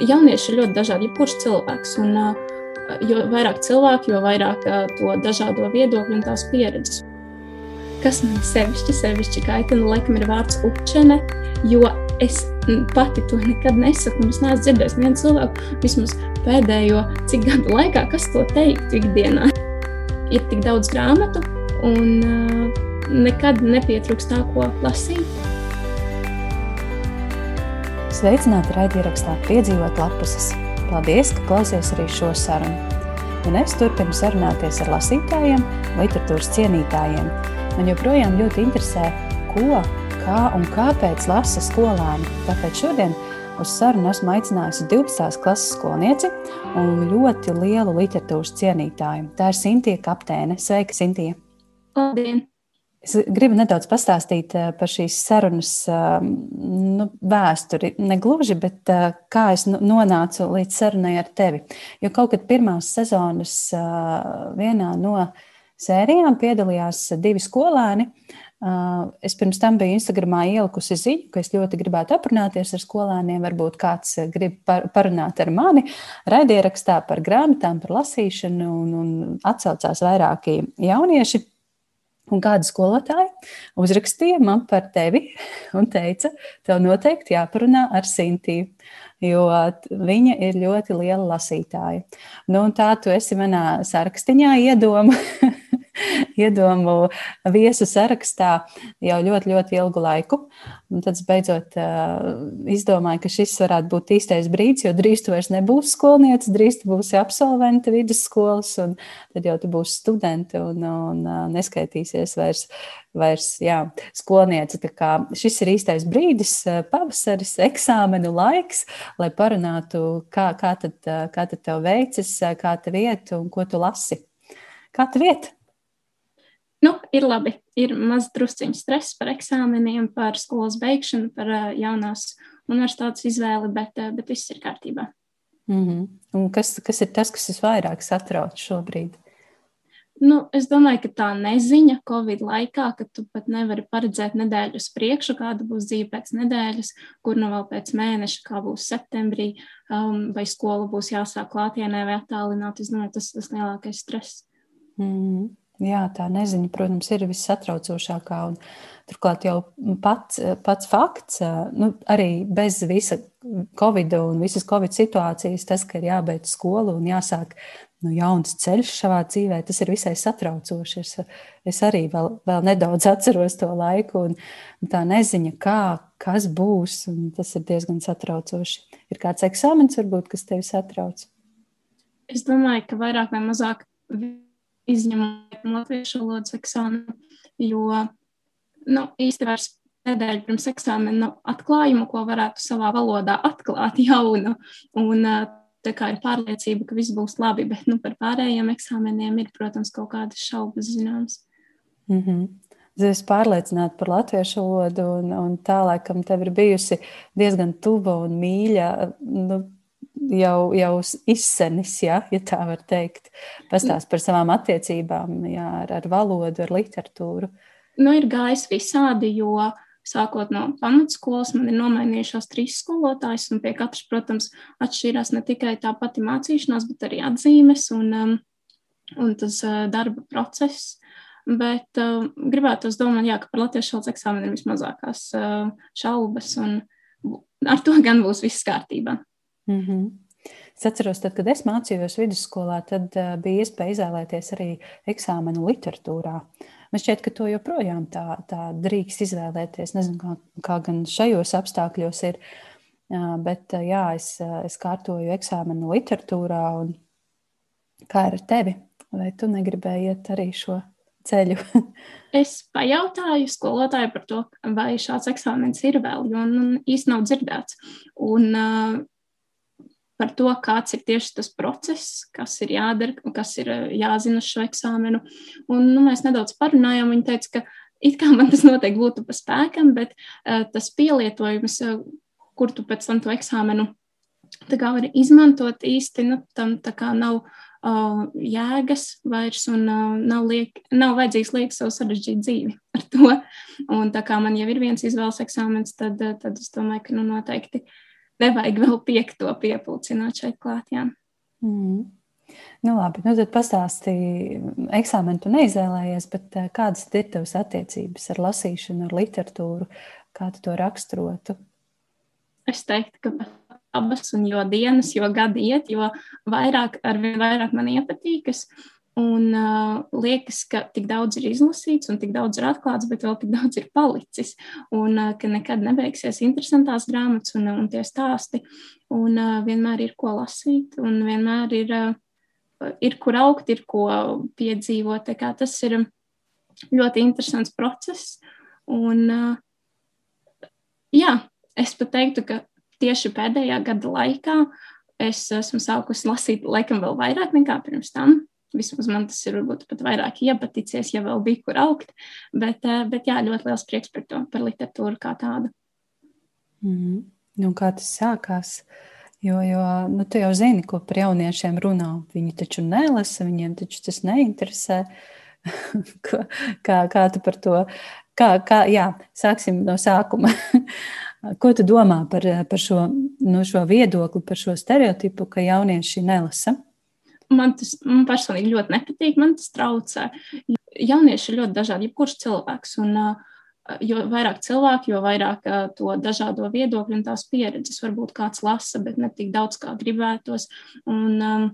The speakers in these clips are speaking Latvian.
jaunieši ir ļoti dažādi, jebkurš cilvēks. Un, jo vairāk cilvēku, jo vairāk to dažādo viedokļu un tās pieredzes. Kas man sevišķi, sevišķi kaitina, laikam ir vārds upčene, jo es pati to nekad nesaku. Es neesmu dzirdējis vienu cilvēku, vismaz pēdējo cik gadu laikā, kas to teiktu ikdienā. Ir tik daudz grāmatu, un uh, nekad nepietrūks tā, ko lasīt. Sveicināti raidierakstā Piedzīvot lapuses. Paldies, ka klausies arī šo sarunu. Un es turpinu sarunāties ar lasītājiem, literatūras cienītājiem. Man joprojām ļoti interesē, ko, kā un kāpēc lasa skolēni. Tāpēc šodien uz sarunu esmu aicinājusi 12. klases skolnieci un ļoti lielu literatūras cienītāju. Tā ir Sintīna Kaptēne. Sveika, Sintīna! Labdien! Es gribu nedaudz pastāstīt eh, par šīs sarunas ehm, nu, vēsturi. Ne gluži, bet eh, kā es nonācu līdz sarunai ar tevi. Jo kaut kad pirmās sezonas eh, vienā no sērijām piedalījās divi skolēni. Es pirms tam biju Instagramā ielikusi ziņu, ka es ļoti gribētu aprunāties ar skolēniem. Varbūt kāds grib parunāt ar mani raidierakstā par grāmatām, par lasīšanu, un, un atsaucās vairāki jaunieši. Un kāda skolotāja uzrakstīja man par tevi un teica, tev noteikti jāparunā ar Sintiju, jo viņa ir ļoti liela lasītāja. Nu, tā tu esi manā sarakstiņā iedoma iedomu viesu sarakstā jau ļoti, ļoti ilgu laiku. Un tad es beidzot izdomāju, ka šis varētu būt īstais brīdis, jo drīz tu vairs nebūsi skolniece, drīz tu būsi absolvente vidusskolas, un tad jau tu būsi studente un, un neskaitīsies vairs. Vairs, jā, skolniece. Šis ir īstais brīdis, pavasaris, eksāmenu laiks, lai parunātu, kā, kā, tad, kā tad tev veicas, kā tev iet un ko tu lasi. Kā tev iet? Nu, ir labi. Ir maz drusciņš stress par eksāmeniem, par skolas beigšanu, par uh, jaunās universitātes izvēli, bet, uh, bet viss ir kārtībā. Mm -hmm. Un kas, kas ir tas, kas visvairāk satrauc šobrīd? Nu, es domāju, ka tā neziņa Covid laikā, ka tu pat nevari paredzēt nedēļu uz priekšu, kāda būs dzīve pēc nedēļas, kur nu vēl pēc mēneša, kā būs septembrī, um, vai skola būs jāsāk klātienē vai attālināt. Es domāju, tas ir tas lielākais stress. Mm -hmm. Jā, tā neziņa, protams, ir vissatraucošākā. Un, turklāt jau pats, pats fakts, nu, arī bez visa covid un visas covid situācijas, tas, ka ir jābeidz skola un jāsāk nu, jauns ceļš savā dzīvē, tas ir visai satraucoši. Es, es arī vēl, vēl nedaudz atceros to laiku, un tā neziņa, kā, kas būs, tas ir diezgan satraucoši. Ir kāds eksāmens, varbūt, kas tevi satrauc? Es domāju, ka vairāk vai mazāk izņemot latviešu valodas eksāmenu, jo nu, īsti vairs nedēļa pirms eksāmena nav atklājumu, ko varētu savā valodā atklāt jaunu. Un, Tā kā ir pārliecība, ka viss būs labi, bet nu, par pārējiem eksāmeniem ir, protams, kaut kādas šaubas zināmas. Mm -hmm. Es esmu pārliecināta par latviešu valodu, un, un tā laikam tev ir bijusi diezgan tuva un mīļa nu, jau, jau izsenis, ja, ja tā var teikt. Pastāst par savām attiecībām jā, ar, ar valodu, ar literatūru. Nu, ir gājis visādi, jo sākot no pamatskolas, man ir nomainījušās trīs skolotājas, un pie katras, protams, atšķīrās ne tikai tā pati mācīšanās, bet arī atzīmes un, um, un tas uh, darba process. Bet uh, gribētu domāt, jā, ka par latviešu valodas eksāmenu ir vismazākās uh, šaubas, un ar to gan būs viss kārtībā. Mm -hmm. Es atceros, tad, kad es mācījos vidusskolā, tad uh, bija iespēja izvēlēties arī eksāmenu literatūrā. Man šķiet, ka to joprojām tā, tā drīkst izvēlēties. Nezinu, kā, kā gan šajos apstākļos ir. Uh, bet uh, jā, es, uh, es kārtoju eksāmenu literatūrā. Kā ar tevi? Vai tu negribēji iet arī šo ceļu? es pajautāju skolotāju par to, vai šāds eksāmenis ir vēl, jo nu, īsti nav dzirdēts. Un, uh, par to, kāds ir tieši tas process, kas ir jādara, kas ir eh, jāzina uz šo eksāmenu. Un, nu, mēs nedaudz parunājām. Viņa teica, ka it kā man tas noteikti būtu pa spēkam, bet uh, tas pielietojums, uh, kur tu pēc tam to eksāmenu vari izmantot īsti, nu, tam nav uh, jēgas vairs un uh, nav, liek, nav vajadzīgs liekt savu sarežģītu dzīvi ar to. Un tā kā man jau ir viens izvēles eksāmens, tad, uh, tad es domāju, ka nu, noteikti nevajag vēl piekto piepildīt šeit klāt. Jā. Mm. Nu, labi, nu tad pastāstīji, eksāmenu tu neizvēlējies, bet eh, kādas ir tavas attiecības ar lasīšanu, ar literatūru, kā tu to raksturotu? Es teiktu, ka abas, un jo dienas, jo gadi iet, jo vairāk, arvien vairāk man iepatīkas. Un uh, liekas, ka tik daudz ir izlasīts un tik daudz ir atklāts, bet vēl tik daudz ir palicis. Un uh, ka nekad nebeigsies interesantās grāmatas un, un tie stāsti. Un uh, vienmēr ir ko lasīt, un vienmēr ir, uh, ir kur augt, ir ko piedzīvot. Tas ir ļoti interesants process. Un, uh, jā, es pat teiktu, ka tieši pēdējā gada laikā es esmu sākusi lasīt laikam vēl vairāk nekā pirms tam Vismaz man tas ir varbūt pat vairāk iepaticies, ja vēl bija kur augt. Bet, eh, bet jā, ļoti liels prieks par to, par literatūru kā tādu. Mm -hmm. nu, kā tas sākās? Jo, jo nu, tu jau zini, ko par jauniešiem runā. Viņi taču nelasa, viņiem taču tas neinteresē. kā, kā tu par to? Kā, kā, jā, sāksim no sākuma. ko tu domā par, par šo, nu, šo viedokli, par šo stereotipu, ka jaunieši nelasa? Man tas man personīgi ļoti nepatīk, man tas traucē. Jaunieši ir ļoti dažādi, jebkurš cilvēks. Un, jo vairāk cilvēku, jo vairāk to dažādo viedokļu un tās pieredzes varbūt kāds lasa, bet ne tik daudz kā gribētos. Un, um,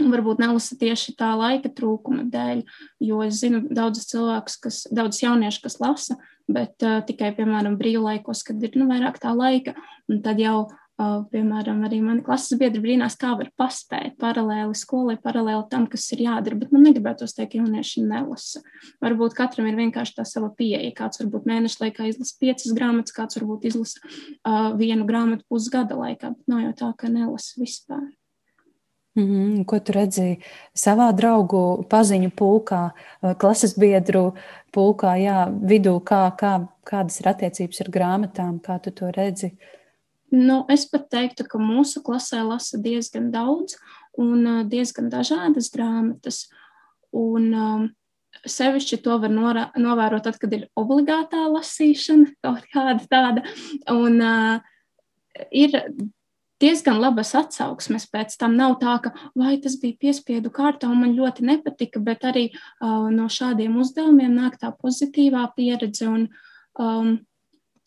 Varbūt nelasa tieši tā laika trūkuma dēļ, jo es zinu daudzus cilvēkus, kas, daudzus jauniešus, kas lasa, bet uh, tikai, piemēram, brīvlaikos, kad ir nu, vairāk tā laika, un tad jau Piemēram, arī mani klases biedri brīnās, kā var paspēt paralēli skolai, paralēli tam, kas ir jādara. Bet man negribētos teikt, ka jaunieši nelasa. Varbūt katram ir vienkārši tā sava pieeja. Kāds varbūt mēneša laikā izlasa piecas grāmatas, kāds varbūt izlasa uh, vienu grāmatu pusgada laikā. Bet nav jau tā, ka nelasa vispār. Mm -hmm. Ko tu redzēji savā draugu paziņu pulkā, klases biedru pulkā, jā, vidū, kā, kā, kādas ir attiecības ar grāmatām, kā tu to redzi? Uh, Nu, es pat teiktu, ka mūsu klasē lasa diezgan daudz un diezgan dažādas grāmatas. Un, um, Sevišķi to var norā, novērot tad, kad ir obligātā lasīšana, kaut kāda tāda. Un uh, ir diezgan labas atsauksmes pēc tam. Nav tā, ka vai tas bija piespiedu kārtā un man ļoti nepatika, bet arī uh, no šādiem uzdevumiem nāk tā pozitīvā pieredze. Un, um,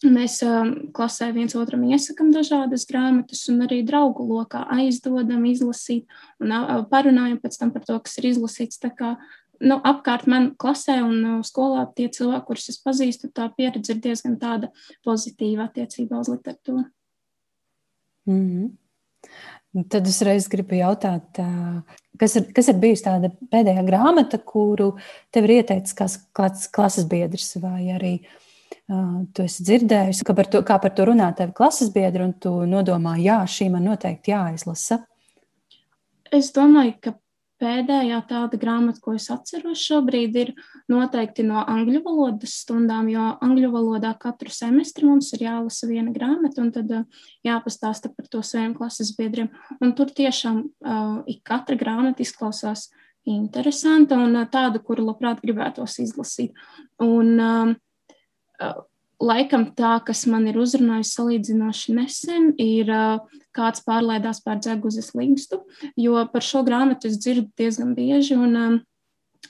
Mēs um, klasē viens otram iesakām dažādas grāmatas, un arī draugu lokā aizdodam, izlasīt, un uh, parunājam pēc tam par to, kas ir izlasīts. Tā kā nu, apkārt man klasē un uh, skolā tie cilvēki, kurus es pazīstu, tā pieredze ir diezgan tāda pozitīva attiecībā uz literatūru. Mm -hmm. Tad es reiz gribu jautāt, kas ir, kas ir bijusi tāda pēdējā grāmata, kuru tev ir ieteicis kāds klases biedrs vai arī uh, Tu esi dzirdējusi, ka par to, kā par to runā tevi klases biedri, un tu nodomā, jā, šī man noteikti jāizlasa. Es domāju, ka pēdējā tāda grāmata, ko es atceros šobrīd, ir noteikti no angļu valodas stundām, jo angļu valodā katru semestri mums ir jālasa viena grāmata, un tad jāpastāsta par to saviem klases biedriem. Un tur tiešām uh, ik katra grāmata izklausās interesanta un uh, tāda, kuru labprāt gribētos izlasīt. Un, uh, Laikam tā, kas man ir uzrunājis salīdzinoši nesen, ir kāds pārlaidās pār dzeguzes līgstu, jo par šo grāmatu es dzirdu diezgan bieži. Un,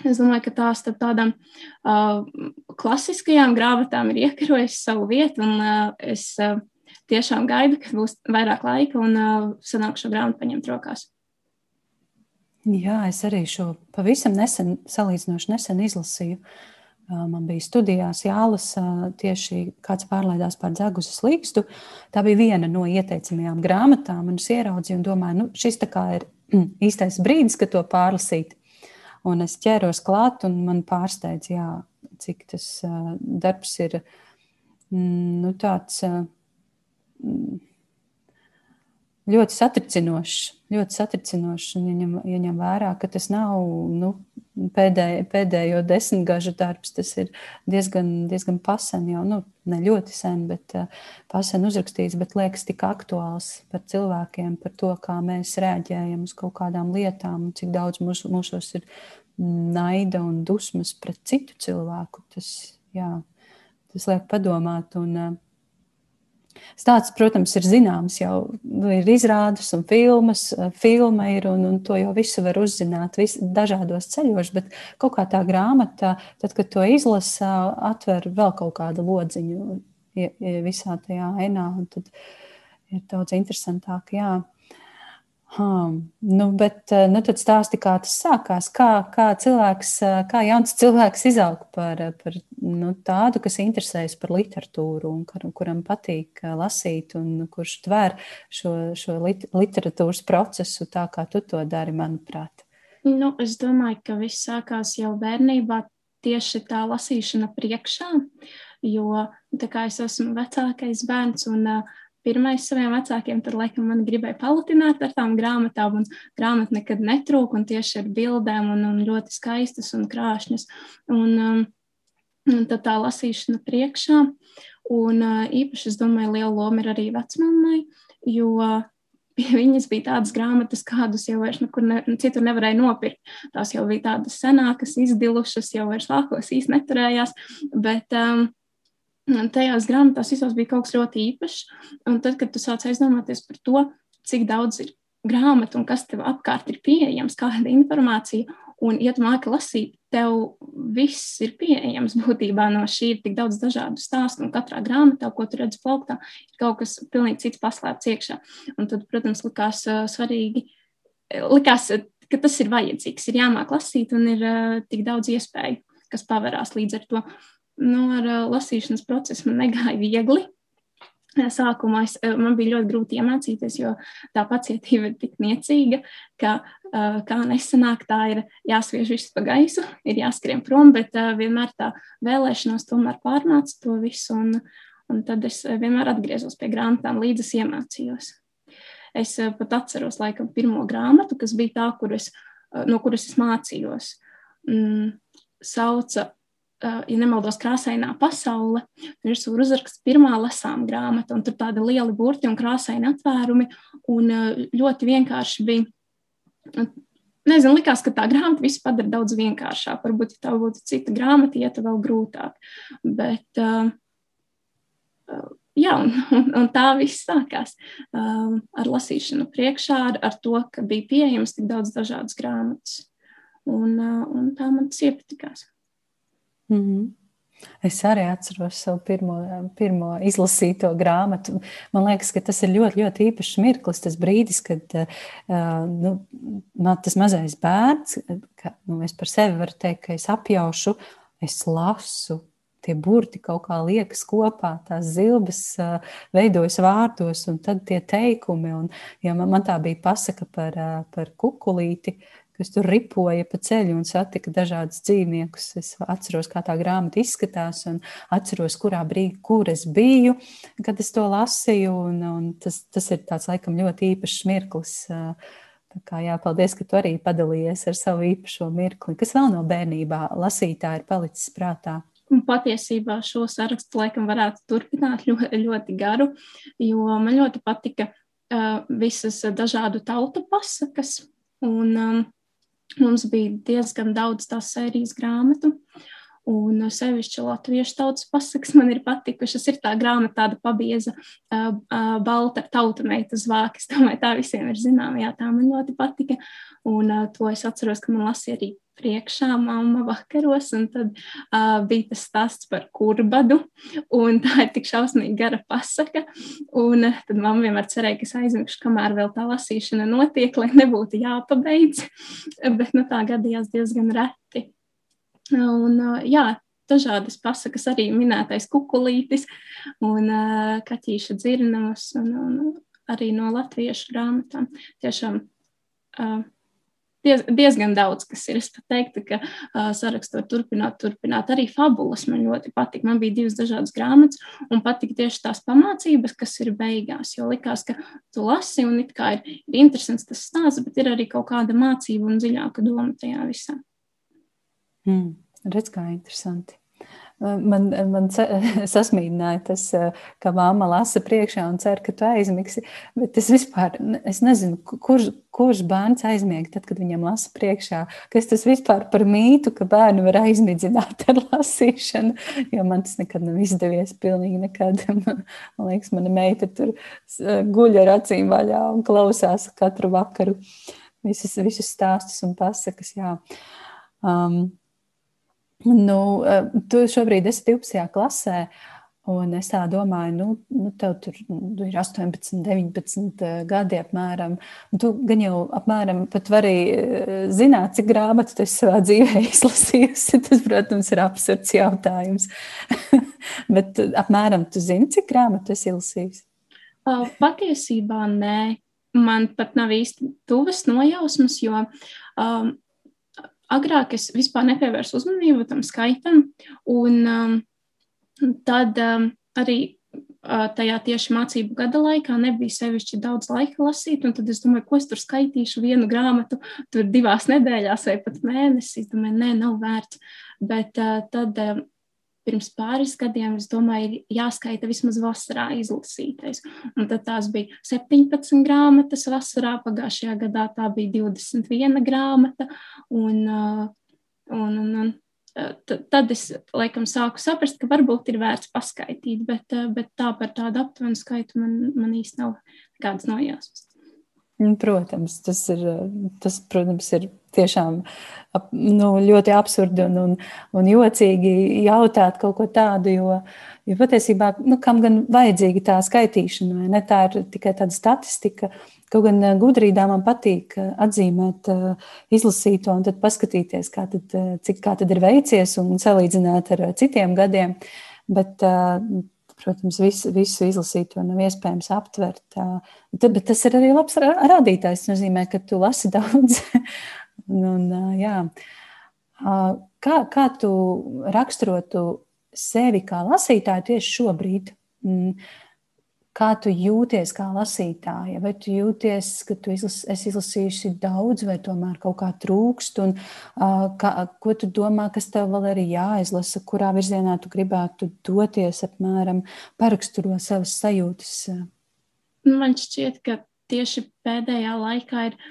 Es domāju, ka tā starp tādām uh, klasiskajām grāmatām ir iekarojusi savu vietu, un uh, es uh, tiešām gaidu, ka būs vairāk laika un uh, sanāk šo grāmatu paņemt rokās. Jā, es arī šo pavisam nesen, salīdzinoši nesen izlasīju. Uh, Man bija studijās jālasa tieši kāds pārlaidās par dzegusas līkstu. Tā bija viena no ieteicamajām grāmatām, un es ieraudzīju un domāju, nu, šis tā kā ir mm, īstais brīdis, kad to pārlasīt. Un es ķēros klāt, un man pārsteidz, jā, cik tas darbs ir mm, nu, tāds mm, ļoti satricinošs. Ļoti satricinošs, un ieņem, ieņem vērā, ka tas nav nu, pēdējo, pēdējo desmitgažu darbs. Tas ir diezgan, diezgan pasen, jau nu, ne ļoti sen, bet uh, pasen uzrakstīts, bet liekas tik aktuāls par cilvēkiem, par to, kā mēs reaģējam uz kaut kādām lietām, cik daudz mūs, mūsos ir naida un dusmas pret citu cilvēku. Tas, jā, tas liek padomāt. Un, uh, Stāsts, protams, ir zināms, jau ir izrādes un filmas, filma ir, un, un to jau visu var uzzināt vis, dažādos ceļos, bet kaut kā tā grāmata, tad, kad to izlasa, atver vēl kaut kādu lodziņu visā tajā ainā, un tad ir daudz interesantāk, jā. Ha, nu, bet eh, nu, tad stāsti, kā tas sākās. Kā, kā, cilvēks, eh, kā jauns cilvēks izaug par, par nu, tādu, kas interesējas par literatūru un kur, kuram patīk eh, lasīt un kurš tver šo, šo lit, literatūras procesu tā, kā tu to dari, manuprāt. Nu, es domāju, ka viss sākās jau bērnībā tieši tā lasīšana priekšā, jo tā kā es esmu vecākais bērns un uh, pirmais saviem vecākiem, tad laikam man gribēja palutināt ar tām grāmatām, un grāmata nekad netrūk, un tieši ar bildēm, un, un ļoti skaistas un krāšņas. Un, um, un tad tā lasīšana priekšā, un uh, īpaši, es domāju, liela loma ir arī vecmāmai, jo pie viņas bija tādas grāmatas, kādus jau vairs nekur ne, citur nevarēja nopirkt. Tās jau bija tādas senākas, izdilušas, jau vairs lākos īsti neturējās, bet um, tajās grāmatās visos bija kaut kas ļoti īpašs. Un tad, kad tu sāc aizdomāties par to, cik daudz ir grāmatu un kas tev apkārt ir pieejams, kāda informācija, un, ja tu māki lasīt, tev viss ir pieejams būtībā no šī ir tik daudz dažādu stāstu, un katrā grāmatā, ko tu redzi plauktā, ir kaut kas pilnīgi cits paslēpts iekšā. Un tad, protams, likās uh, svarīgi, likās, ka tas ir vajadzīgs, ir jāmāk lasīt, un ir uh, tik daudz iespēju, kas paverās līdz ar to nu, ar uh, lasīšanas procesu man negāja viegli. Sākumā es, man bija ļoti grūti iemācīties, jo tā pacietība ir tik niecīga, ka uh, kā nesanāk, tā ir jāsviež viss pa gaisu, ir jāskrien prom, bet uh, vienmēr tā vēlēšanās tomēr pārnāca to visu, un, un tad es vienmēr atgriezos pie grāmatām, līdz es iemācījos. Es pat atceros laikam pirmo grāmatu, kas bija tā, kur es, no kuras es mācījos. Mm, sauca ja nemaldos, krāsainā pasaule. Tur ir uzraksts pirmā lasām grāmata, un tur tādi lieli burti un krāsaini atvērumi. Un ļoti vienkārši bija. Nezinu, likās, ka tā grāmata visu padara daudz vienkāršāk. Varbūt, ja tā būtu cita grāmata, iet vēl grūtāk. Bet, jā, un, un, un tā viss sākās ar lasīšanu priekšā, ar, ar to, ka bija pieejams tik daudz dažādas grāmatas. Un, un tā man tas iepatikās. Mm -hmm. Es arī atceros savu pirmo, pirmo izlasīto grāmatu. Man liekas, ka tas ir ļoti, ļoti īpašs mirklis, tas brīdis, kad uh, nu, man tas mazais bērns, ka nu, es par sevi varu teikt, ka es apjaušu, es lasu. Tie burti kaut kā liekas kopā, tās zilbes uh, veidojas vārdos, un tad tie teikumi. Un, ja man, man tā bija pasaka par, uh, par kukulīti, kas tur ripoja pa ceļu un satika dažādus dzīvniekus. Es atceros, kā tā grāmata izskatās, un atceros, kurā brīdī, kur es biju, kad es to lasīju. Un, un tas, tas ir tāds laikam ļoti īpašs mirklis. Tā kā, jā, paldies, ka tu arī padalījies ar savu īpašo mirkli, kas vēl no bērnībā lasītā ir palicis prātā. Un patiesībā šo sarakstu laikam varētu turpināt ļoti, ļoti garu, jo man ļoti patika uh, visas dažādu tautu pasakas. Un, um, Mums bija diezgan daudz tās sērijas grāmatu. Un sevišķi latviešu tautas pasakas man ir patikušas. Ir tā grāmata, tāda pabieza, uh, uh, balta tauta meita zvāka. Es domāju, tā visiem ir zināma. Jā, tā man ļoti patika. Un uh, to es atceros, ka man lasīja arī priekšā mamma vakaros, un tad uh, bija tas stāsts par kurbadu, un tā ir tik šausmīgi gara pasaka, un uh, tad mamma vienmēr cerēja, ka es aizmigšu, kamēr vēl tā lasīšana notiek, lai nebūtu jāpabeidz, bet nu, tā gadījās diezgan reti. Un, uh, jā, dažādas pasakas, arī minētais kukulītis un uh, kaķīša dzirnavas, un, un arī no latviešu grāmatām. Tiešām uh, diez, diezgan daudz, kas ir. Es pat teiktu, ka uh, sarakstu var turpināt, turpināt. Arī fabulas man ļoti patīk. Man bija divas dažādas grāmatas, un patīk tieši tās pamācības, kas ir beigās. Jo likās, ka tu lasi, un it kā ir, ir interesants tas stāsts, bet ir arī kaut kāda mācība un dziļāka doma tajā visā. Mm, redz, kā interesanti. Man, man sasmīdināja tas, ka māma lasa priekšā un cer, ka tu aizmigsi. Bet es vispār es nezinu, kurš, kurš bērns aizmieg tad, kad viņam lasa priekšā. Kas tas vispār par mītu, ka bērnu var aizmidzināt ar lasīšanu, jo man tas nekad nav izdevies. Pilnīgi nekad. Man, man liekas, mana meita tur guļ ar acīm vaļā un klausās katru vakaru visus, visus stāstus un pasakas. Jā. Um, Nu, eh, tu šobrīd esi 12. klasē. Un es tā domāju, nu, nu tev tur nu, ir 18, 19 eh, gadi apmēram. Tu gan jau apmēram pat vari eh, zināt, cik grāmatu tu esi savā dzīvē izlasījusi. Tas, protams, ir absurds jautājums. Bet apmēram tu zini, cik grāmatu esi izlasījusi? Patiesībā nē. Man pat nav īsti tuvas nojausmas, jo um, agrāk es vispār nepievērsu uzmanību tam skaitam, un um, tad um, arī uh, tajā tieši mācību gada laikā nebija sevišķi daudz laika lasīt, un tad es domāju, ko es tur skaitīšu vienu grāmatu, tur divās nedēļās vai pat mēnesī. Es domāju, nē, nav vērts. Bet uh, tad uh, pirms pāris gadiem, es domāju, ir jāskaita vismaz vasarā izlasītais. Un tad tās bija 17 grāmatas vasarā, pagājušajā gadā tā bija 21 grāmata. Un, uh, un, un, un, uh, tad es laikam sāku saprast, ka varbūt ir vērts paskaitīt, bet, uh, bet tā par tādu aptuvenu skaitu man, man īsti nav nekādas nojausmas. Protams, tas ir, tas, protams, ir tiešām nu, ļoti absurdi un, un, un jocīgi jautāt kaut ko tādu, jo, jo patiesībā, nu, kam gan vajadzīga tā skaitīšana, vai ne? Tā ir tikai tāda statistika. Kaut gan gudrībā man patīk atzīmēt izlasīto un tad paskatīties, kā tad, cik kā tad ir veicies un salīdzināt ar citiem gadiem. Bet Protams, visu, visu izlasīt, to nav iespējams aptvert. Bet tas ir arī labs rādītājs. Tas nozīmē, ka tu lasi daudz. un, jā. kā, kā tu raksturotu sevi kā lasītāju tieši šobrīd? Kā tu jūties kā lasītāja? Vai tu jūties, ka tu izlas, esi izlasījusi daudz, vai tomēr kaut kā trūkst? Un, uh, kā, ko tu domā, kas tev vēl ir jāizlasa, kurā virzienā tu gribētu doties, apmēram paraksturo savas sajūtas? Man šķiet, ka tieši pēdējā laikā ir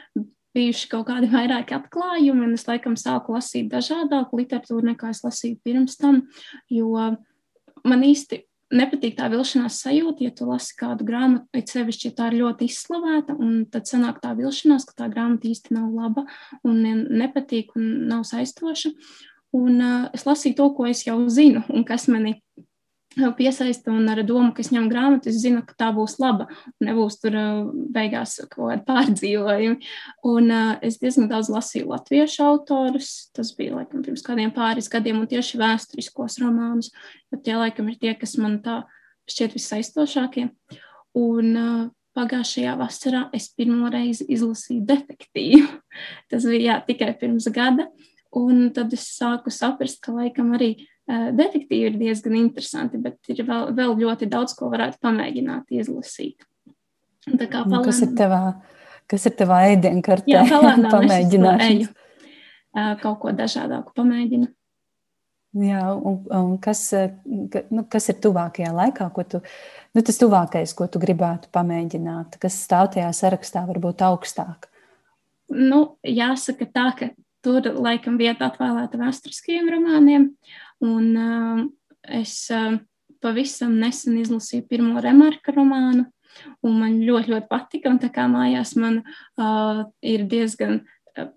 bijuši kaut kādi vairāki atklājumi, un es laikam sāku lasīt dažādāku literatūru nekā es lasīju pirms tam, jo man īsti nepatīk tā vilšanās sajūta, ja tu lasi kādu grāmatu, it sevišķi, ja tā ir ļoti izslavēta, un tad sanāk tā vilšanās, ka tā grāmata īsti nav laba un nepatīk un nav saistoša. Un uh, es lasīju to, ko es jau zinu, un kas mani piesaista un ar domu, ka es ņemu grāmatu, es zinu, ka tā būs laba. Nebūs tur beigās kaut kāda pārdzīvojuma. Un uh, es diezgan daudz lasīju latviešu autorus. Tas bija laikam pirms kādiem pāris gadiem, un tieši vēsturiskos romānus. Tie laikam ir tie, kas man tā šķiet visaistošākie. Un uh, pagājušajā vasarā es pirmo reizi izlasīju detektīvu. Tas bija jā, tikai pirms gada. Un tad es sāku saprast, ka laikam arī detektīvi ir diezgan interesanti, bet ir vēl, vēl ļoti daudz, ko varētu pamēģināt izlasīt. Tā kā palēnām, kas ir tavā, kas ir tavā ēdienkartē? Jā, palēnām pamēģināšu. Uh, kaut ko dažādāku pamēģinu. Jā, un, un kas, ka, nu, kas ir tuvākajā laikā, ko tu, nu, tas tuvākais, ko tu gribētu pamēģināt, kas stāv tajā sarakstā, varbūt augstāk? Nu, jāsaka tā, ka Tur laikam vieta atvēlēta vēsturiskiem romāniem. Un, uh, es uh, pavisam nesen izlasīju pirmo remarka romānu, un man ļoti, ļoti patika. Un tā kā mājās man uh, ir diezgan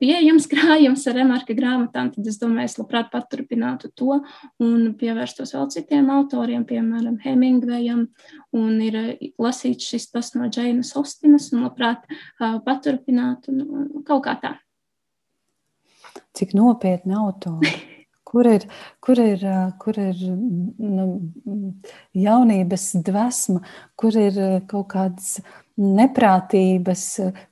pieejams krājums ar remarka grāmatām, tad es domāju, es labprāt paturpinātu to un pievērstos vēl citiem autoriem, piemēram, Hemingvejam. Un ir lasīts šis tas no Džeinas Ostinas un labprāt uh, paturpinātu nu, kaut kā tā cik nopietni autori. Kur ir, kur ir, kur ir nu, jaunības dvēsma, kur ir kaut kādas neprātības,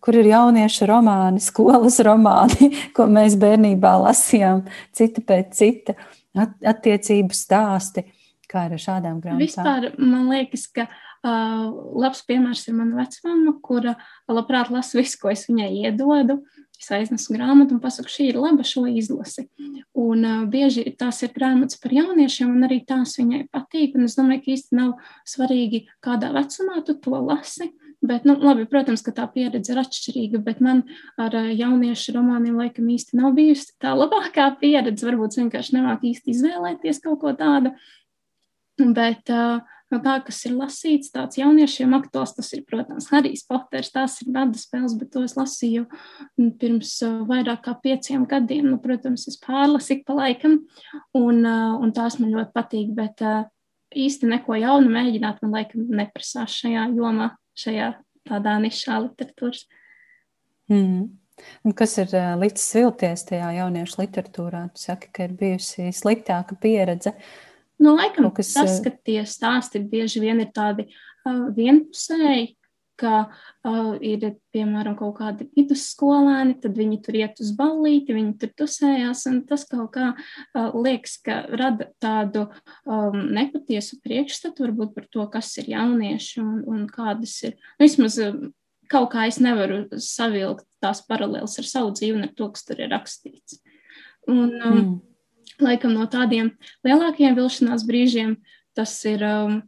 kur ir jauniešu romāni, skolas romāni, ko mēs bērnībā lasījām, cita pēc cita, attiecību stāsti. Kā ar šādām grāmatām? Vispār man liekas, ka uh, labs piemērs ir mana vecmama, kura labprāt lasa visu, ko es viņai iedodu. Es aiznesu grāmatu un pasaku, šī ir laba, šo izlasi. Un uh, bieži tās ir grāmatas par jauniešiem, un arī tās viņai patīk. Un es domāju, ka īsti nav svarīgi, kādā vecumā tu to lasi. Bet, nu, labi, protams, ka tā pieredze ir atšķirīga, bet man ar jauniešu romāniem laikam īsti nav bijusi tā labākā pieredze. Varbūt vienkārši nemāk īsti izvēlēties kaut ko tādu. Bet uh, no tā, kas ir lasīts, tāds jauniešiem aktuāls, tas ir, protams, Harijs Poters, tās ir gada spēles, bet to es lasīju pirms vairāk kā pieciem gadiem. Nu, protams, es pārlasu ik pa laikam, un, un tās man ļoti patīk, bet īsti neko jaunu mēģināt man laikam neprasās šajā jomā, šajā tādā nišā literatūras. Mm. Un kas ir līdz vilties tajā jauniešu literatūrā? Tu saki, ka ir bijusi sliktāka pieredze. Uh, Nu, laikam, kas, tas, ka tie stāsti bieži vien ir tādi uh, vienpusēji, ka uh, ir, piemēram, kaut kādi vidusskolēni, tad viņi tur iet uz ballīti, viņi tur tusējās, un tas kaut kā uh, liekas, ka rada tādu um, nepatiesu priekšstatu varbūt par to, kas ir jaunieši un, un kādas ir, nu, vismaz kaut kā es nevaru savilkt tās paralēlas ar savu dzīvi un ar to, kas tur ir rakstīts. Un, um, mm laikam no tādiem lielākiem vilšanās brīžiem tas ir um,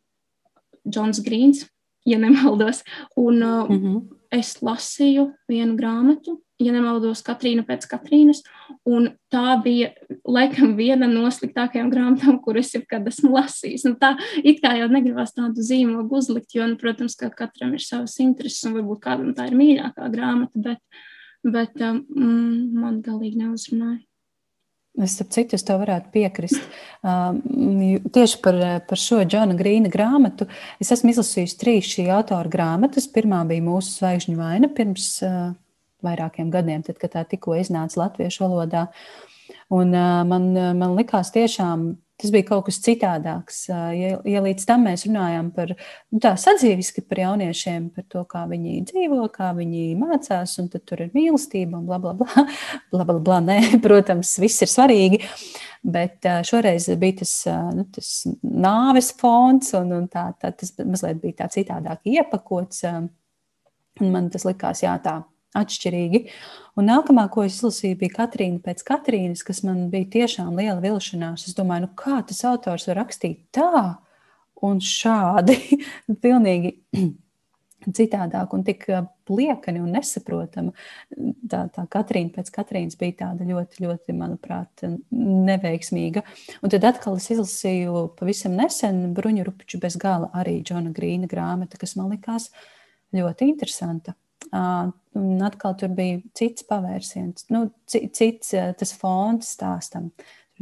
Džons Grīns, ja nemaldos. Un uh, mm -hmm. es lasīju vienu grāmatu, ja nemaldos, Katrīna pēc Katrīnas, un tā bija laikam viena no sliktākajām grāmatām, kuras jebkad esmu lasījis. Nu, tā it kā jau negribas tādu zīmogu uzlikt, jo, nu, protams, ka katram ir savas intereses, un varbūt kādam tā ir mīļākā grāmata, bet, bet um, man galīgi neuzrunāja. Es ap citu es tev varētu piekrist. Um, tieši par, par šo Džona Grīna grāmatu. Es esmu izlasījusi trīs šī autora grāmatas. Pirmā bija Mūsu zvaigžņu vaina pirms uh, vairākiem gadiem, tad, kad tā tikko iznāca latviešu valodā. Un, uh, man, man likās tiešām Tas bija kaut kas citādāks. Ja, ja līdz tam mēs runājām par nu, sadzīviski par jauniešiem, par to, kā viņi dzīvo, kā viņi mācās, un tur ir mīlestība un bla, bla, bla. bla, bla, bla. Nē, protams, viss ir svarīgi. Bet šoreiz bija tas, nu, tas nāves fons, un, un tā, tā, tas mazliet bija tā citādāk iepakots. Man tas likās, jā, tā atšķirīgi. Un nākamā, ko es izlasīju, bija Katrīna pēc Katrīnas, kas man bija tiešām liela vilšanās. Es domāju, nu, kā tas autors var rakstīt tā un šādi, pilnīgi citādāk un tik pliekani un nesaprotama. Tā, tā Katrīna pēc Katrīnas bija tāda ļoti, ļoti, manuprāt, neveiksmīga. Un tad atkal es izlasīju pavisam nesen Bruņu Rupiču bez gala arī Džona Grīna grāmata, kas man likās ļoti interesanta. Un atkal tur bija cits pavērsiens, nu, cits tas fons stāstam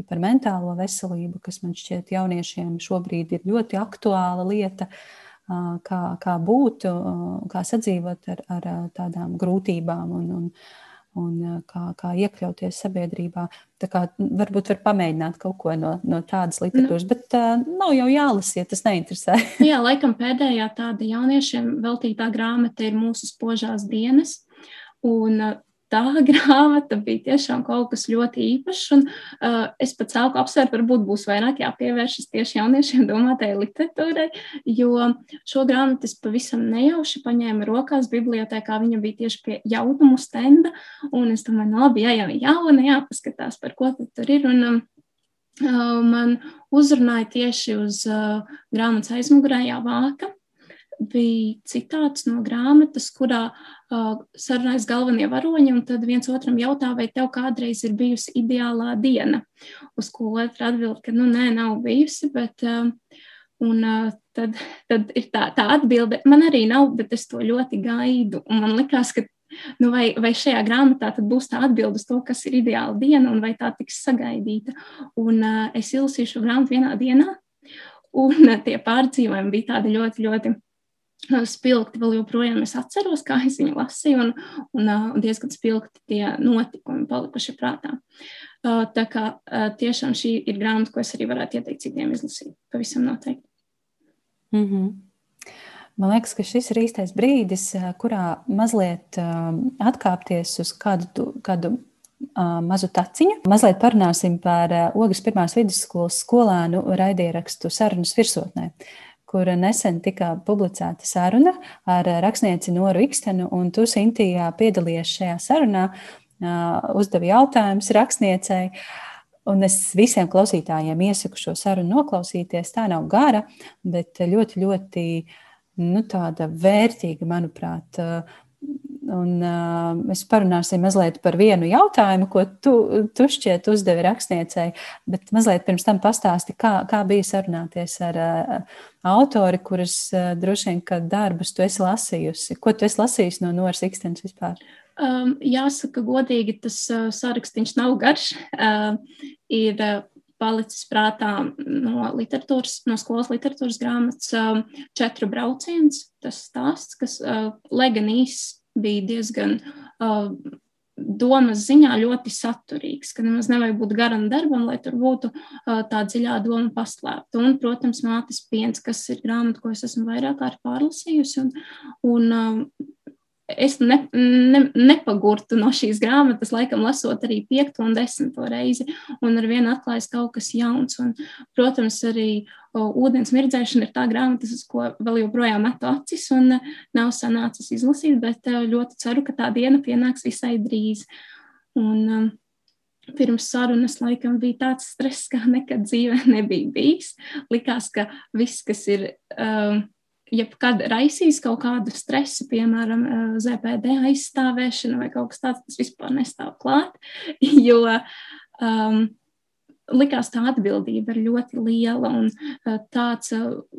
par mentālo veselību, kas man šķiet jauniešiem šobrīd ir ļoti aktuāla lieta, kā, kā būt, kā sadzīvot ar, ar tādām grūtībām un, un, un kā, kā iekļauties sabiedrībā. Tā kā varbūt var pamēģināt kaut ko no, no tādas literatūras, nu, bet uh, nav jau jālasa, ja tas neinteresē. jā, laikam pēdējā tāda jauniešiem veltītā grāmata ir mūsu spožās dienas. Un tā grāmata bija tiešām kaut kas ļoti īpašs. Un, uh, es pat sāku apsvērt, varbūt būs vairāk jāpievēršas tieši jauniešiem domātajai literatūrai, jo šo grāmatu es pavisam nejauši paņēmu rokās bibliotēkā. Viņa bija tieši pie jaunumu stenda, un es domāju, nu labi, jā, jau jauna, jāpaskatās, par ko tur ir. Un, um, uh, man uzrunāja tieši uz uh, grāmatas aizmugurējā vāka bija citāts no grāmatas, kurā uh, sarunājas galvenie varoņi, un tad viens otram jautā, vai tev kādreiz ir bijusi ideālā diena. Uz ko otra atbild, ka nu nē, nav bijusi, bet uh, un, uh, tad, tad ir tā, tā atbilde. Man arī nav, bet es to ļoti gaidu. Un man likās, ka nu vai, vai šajā grāmatā būs tā atbilde uz to, kas ir ideāla diena, un vai tā tiks sagaidīta. Un uh, es izlasīju šo grāmatu vienā dienā. Un uh, tie pārdzīvojumi bija tādi ļoti, ļoti spilgti vēl joprojām es atceros, kā es viņu lasīju, un, un, un diezgan spilgti tie notikumi palikuši prātā. Tā kā tiešām šī ir grāmata, ko es arī varētu ieteikt citiem izlasīt. Pavisam noteikti. Mm -hmm. Man liekas, ka šis ir īstais brīdis, kurā mazliet atkāpties uz kādu, kādu mazu taciņu. Mazliet parunāsim par Ogas pirmās vidusskolas skolēnu raidierakstu sarunas virsotnē kur nesen tika publicēta saruna ar rakstnieci Noru Ikstenu, un tu, Sintījā, piedalījies šajā sarunā. uzdeva jautājumus rakstniecei. Un es visiem klausītājiem iesaku šo sarunu noklausīties. Tā nav gara, bet ļoti, ļoti nu, vērtīga, manuprāt. Un, uh, mēs parunāsim mazliet par vienu jautājumu, ko tu, tu šķiet uzdevi rakstniecei, bet mazliet pirms tam pastāsti, kā, kā bija sarunāties ar uh, autori, kuras uh, droši vien, ka darbus tu esi lasījusi. Ko tu esi lasījusi no Noras Ikstens vispār? Um, jāsaka, godīgi, tas uh, saraksts nav garš. Uh, ir uh, palicis prātā no no skolas literatūras grāmatas uh, četru brauciens. Tas stāsts, kas, uh, lai gan īsts bija diezgan uh, domas ziņā ļoti saturīgs, ka nemaz nevajag būt garam darbam, lai tur būtu uh, tā dziļā doma paslēpta. Un, protams, mātes piens, kas ir grāmata, ko es esmu vairāk kārt pārlasījusi. Un, un, uh, es ne, ne, nepagurtu no šīs grāmatas, laikam, lasot arī piekto un desmito reizi, un ar vienu atklājas kaut kas jauns. Un, protams, arī o, ūdens mirdzēšana ir tā grāmata, uz ko vēl joprojām metu acis, un nav sanācis izlasīt, bet ļoti ceru, ka tā diena pienāks visai drīz. Un, um, Pirms sarunas laikam bija tāds stress, kā nekad dzīvē nebija bijis. Likās, ka viss, kas ir um, jebkad raisīs kaut kādu stresu, piemēram, eh, ZPD aizstāvēšana vai kaut kas tāds, tas vispār nestāv klāt, jo um, likās tā atbildība ir ļoti liela un tāds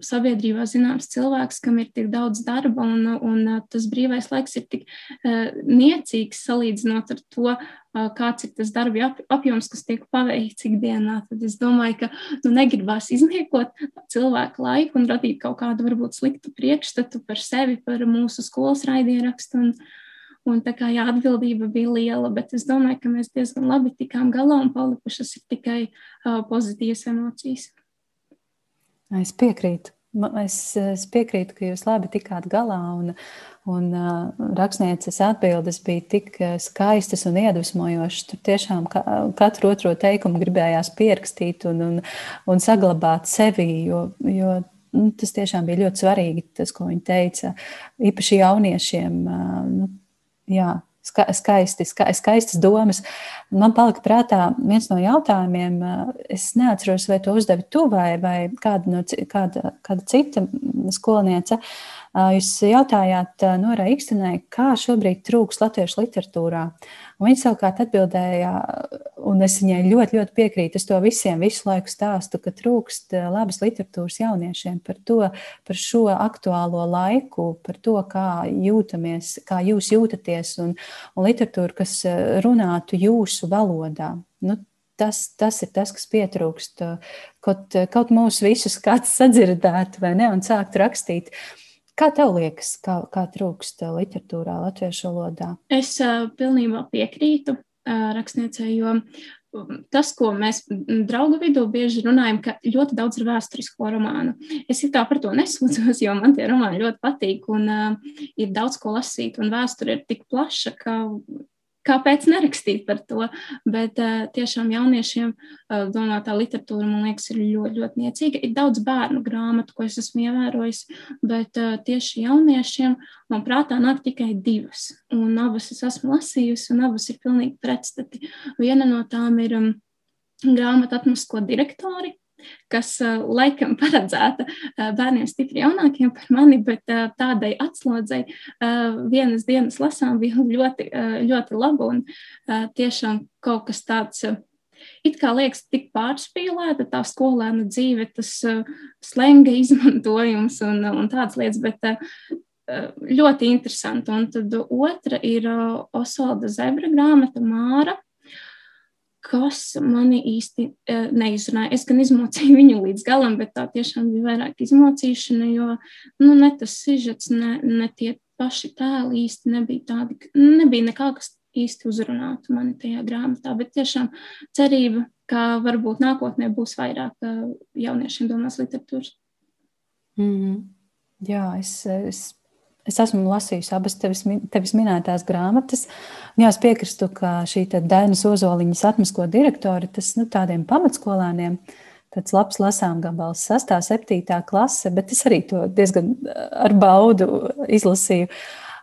sabiedrībā zināms cilvēks, kam ir tik daudz darba un, un tas brīvais laiks ir tik niecīgs salīdzinot ar to, kāds ir tas darba apjoms, kas tiek paveikts ikdienā. Tad es domāju, ka nu, negribās izniekot cilvēku laiku un radīt kaut kādu varbūt sliktu priekšstatu par sevi, par mūsu skolas raidierakstu. Un, Un tā kā jā, atbildība bija liela, bet es domāju, ka mēs diezgan labi tikām galā un palikušas ir tikai uh, pozitīvas emocijas. Es piekrītu. Es, es piekrītu, ka jūs labi tikāt galā, un, un uh, rakstnieces atbildes bija tik skaistas un iedvesmojošas. Tur tiešām ka, katru otro teikumu gribējās pierakstīt un, un, un saglabāt sevi, jo, jo nu, tas tiešām bija ļoti svarīgi, tas, ko viņa teica. Īpaši jauniešiem. Uh, nu, jā, skaisti, ska, skaistas domas. Man palika prātā viens no jautājumiem, es neatceros, vai to uzdevi tu vai, vai kāda, no, kāda, kāda cita skolniece. Jūs jautājāt Norai Ikstenai, kā šobrīd trūks latviešu literatūrā. Un viņa savukārt atbildēja, un es viņai ļoti, ļoti piekrītu. Es to visiem visu laiku stāstu, ka trūkst labas literatūras jauniešiem par to, par šo aktuālo laiku, par to, kā jūtamies, kā jūs jūtaties, un, un literatūru, kas runātu jūsu valodā. Nu, tas, tas ir tas, kas pietrūkst. Kaut, kaut mūsu visus kāds sadzirdētu vai ne, un sākt rakstīt. Kā tev liekas, kā, kā trūkst literatūrā, latviešu valodā? Es uh, pilnībā piekrītu uh, rakstniecei, jo tas, ko mēs draugu vidū bieži runājam, ka ļoti daudz ir vēsturisko romānu. Es tā par to nesūdzos, jo man tie romāni ļoti patīk un uh, ir daudz ko lasīt, un vēsture ir tik plaša, ka kāpēc nerakstīt par to. Bet uh, tiešām jauniešiem uh, domātā literatūra, man liekas, ir ļoti, ļoti niecīga. Ir daudz bērnu grāmatu, ko es esmu ievērojis, bet uh, tieši jauniešiem man prātā nāk tikai divas. Un abas es esmu lasījusi, un abas ir pilnīgi pretstati. Viena no tām ir um, grāmata atmasko direktori kas laikam paredzēta bērniem stipri jaunākiem par mani, bet tādai atslodzei vienas dienas lasām bija ļoti, ļoti laba un tiešām kaut kas tāds. It kā liekas, tik pārspīlēta tā skolēna dzīve, tas slenga izmantojums un, un tādas lietas, bet ļoti interesanti. Un tad otra ir Osvalda Zebra grāmata Māra, kas mani īsti uh, neizrunāja. Es gan izmocīju viņu līdz galam, bet tā tiešām bija vairāk izmocīšana, jo nu, ne tas sižets, ne, ne tie paši tēli īsti nebija tādi, nebija nekā, kas īsti uzrunātu mani tajā grāmatā, bet tiešām cerība, ka varbūt nākotnē būs vairāk uh, jauniešiem domās literatūras. Mm -hmm. Jā, es, es Es esmu lasījusi abas tevis, tevis minētās grāmatas. Jā, es piekrītu, ka šī Dainas Ozoliņas atmasko direktori, tas nu, tādiem pamatskolēniem, tāds labs lasām gabals, 6. 7. klase, bet es arī to diezgan ar baudu izlasīju.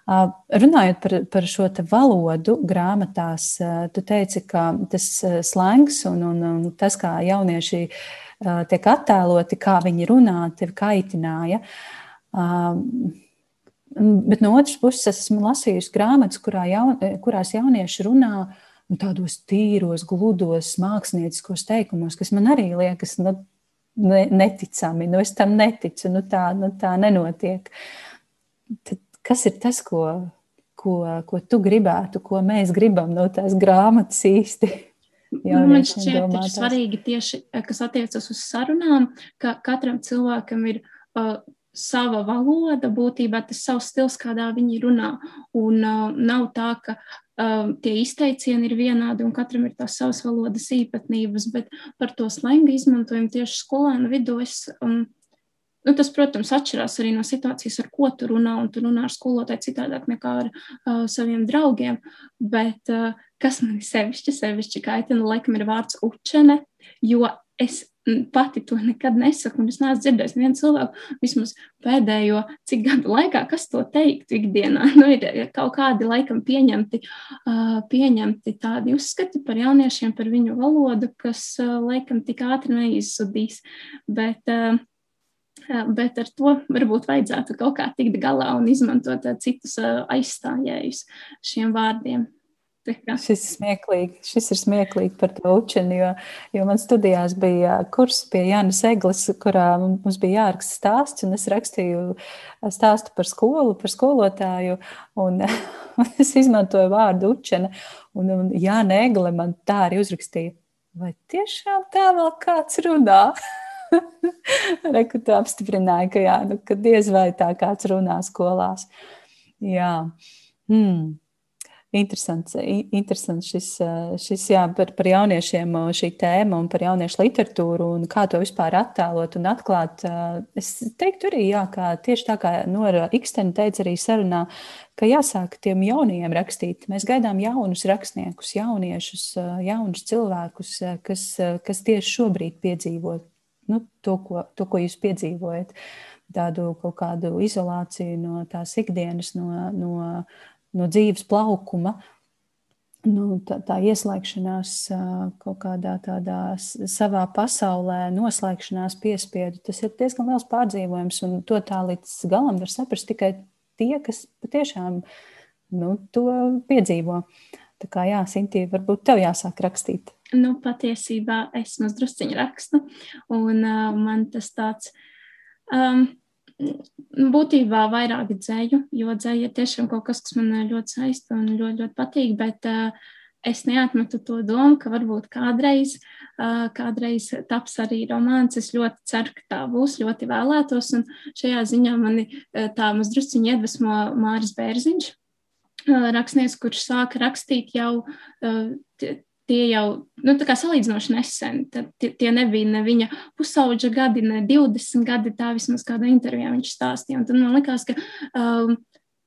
Runājot par, par šo valodu grāmatās, tu teici, ka tas slangs un, un, un tas, kā jaunieši tiek attēloti, kā viņi runā, tevi kaitināja. Bet no otras puses, es esmu lasījusi grāmatas, kurā jaun, kurās jaunieši runā nu, tādos tīros, gludos, mākslinieciskos teikumos, kas man arī liekas nu, neticami. Nu, es tam neticu, nu, tā, nu, tā nenotiek. Tad kas ir tas, ko, ko, ko tu gribētu, ko mēs gribam no tās grāmatas īsti? Nu, man šķiet, ka svarīgi tieši, kas attiecas uz sarunām, ka katram cilvēkam ir uh, sava valoda, būtībā tas savs stils, kādā viņi runā. Un uh, nav tā, ka uh, tie izteicieni ir vienādi un katram ir tās savas valodas īpatnības, bet par to slengu izmantojumu tieši skolēnu vidū es um, Nu, tas, protams, atšķirās arī no situācijas, ar ko tu runā, un tu runā ar skolotāju citādāk nekā ar uh, saviem draugiem. Bet uh, kas man sevišķi, sevišķi kaitina, laikam ir vārds učene, jo es pati to nekad nesaku, un es neesmu dzirdējis nevienu cilvēku vismaz pēdējo cik gadu laikā, kas to teiktu ikdienā. Nu, ir kaut kādi laikam pieņemti, pieņemti tādi uzskati par jauniešiem, par viņu valodu, kas laikam tik ātri neizzudīs. Bet, bet ar to varbūt vajadzētu kaut kā tikt galā un izmantot citus aizstājējus šiem vārdiem. Šis ir smieklīgi. Šis ir smieklīgi par to učeni, jo, jo man studijās bija kurs pie Jānis Eglis, kurā mums bija jāraksta stāsts, un es rakstīju stāstu par skolu, par skolotāju, un, un es izmantoju vārdu učene, un, un Jāna Egle man tā arī uzrakstīja. Vai tiešām tā vēl kāds runā? Reku tu apstiprināji, ka, jā, nu, ka diez vai tā kāds runā skolās. Jā. Hmm. Interesants, interesants šis, šis jā, par, par jauniešiem šī tēma un par jauniešu literatūru un kā to vispār attēlot un atklāt. Es teiktu arī, jā, kā tieši tā kā Nora Ikstena teica arī sarunā, ka jāsāk tiem jaunajiem rakstīt. Mēs gaidām jaunus rakstniekus, jauniešus, jaunus cilvēkus, kas, kas tieši šobrīd piedzīvo nu, to, ko, to, ko jūs piedzīvojat, tādu kaut kādu izolāciju no tās ikdienas, no, no, no dzīves plaukuma. Nu, tā, tā ieslēgšanās kaut kādā tādā savā pasaulē, noslēgšanās piespiedu, tas ir diezgan liels pārdzīvojums. Un to tā līdz galam var saprast tikai tie, kas patiešām nu, to piedzīvo. Tā kā jā, Sintīna, varbūt tev jāsāk rakstīt. Nu, patiesībā es mazdrusciņu rakstu, un uh, man tas tāds um, būtībā vairāk dzēju, jo dzēja ir tiešām kaut kas, kas man ļoti saista un ļoti, ļoti patīk, bet uh, es neatmetu to domu, ka varbūt kādreiz, uh, kādreiz taps arī romāns. Es ļoti ceru, ka tā būs, ļoti vēlētos, un šajā ziņā mani uh, tā mazdrusciņi iedvesmo Māris Bērziņš, rakstnieks, kurš sāka rakstīt jau tie jau nu, salīdzinoši nesen. Tie, tie nebija ne viņa pusauģa gadi, ne 20 gadi. Tā vismaz kādā intervijā viņš stāstīja. Un tad man likās, ka um,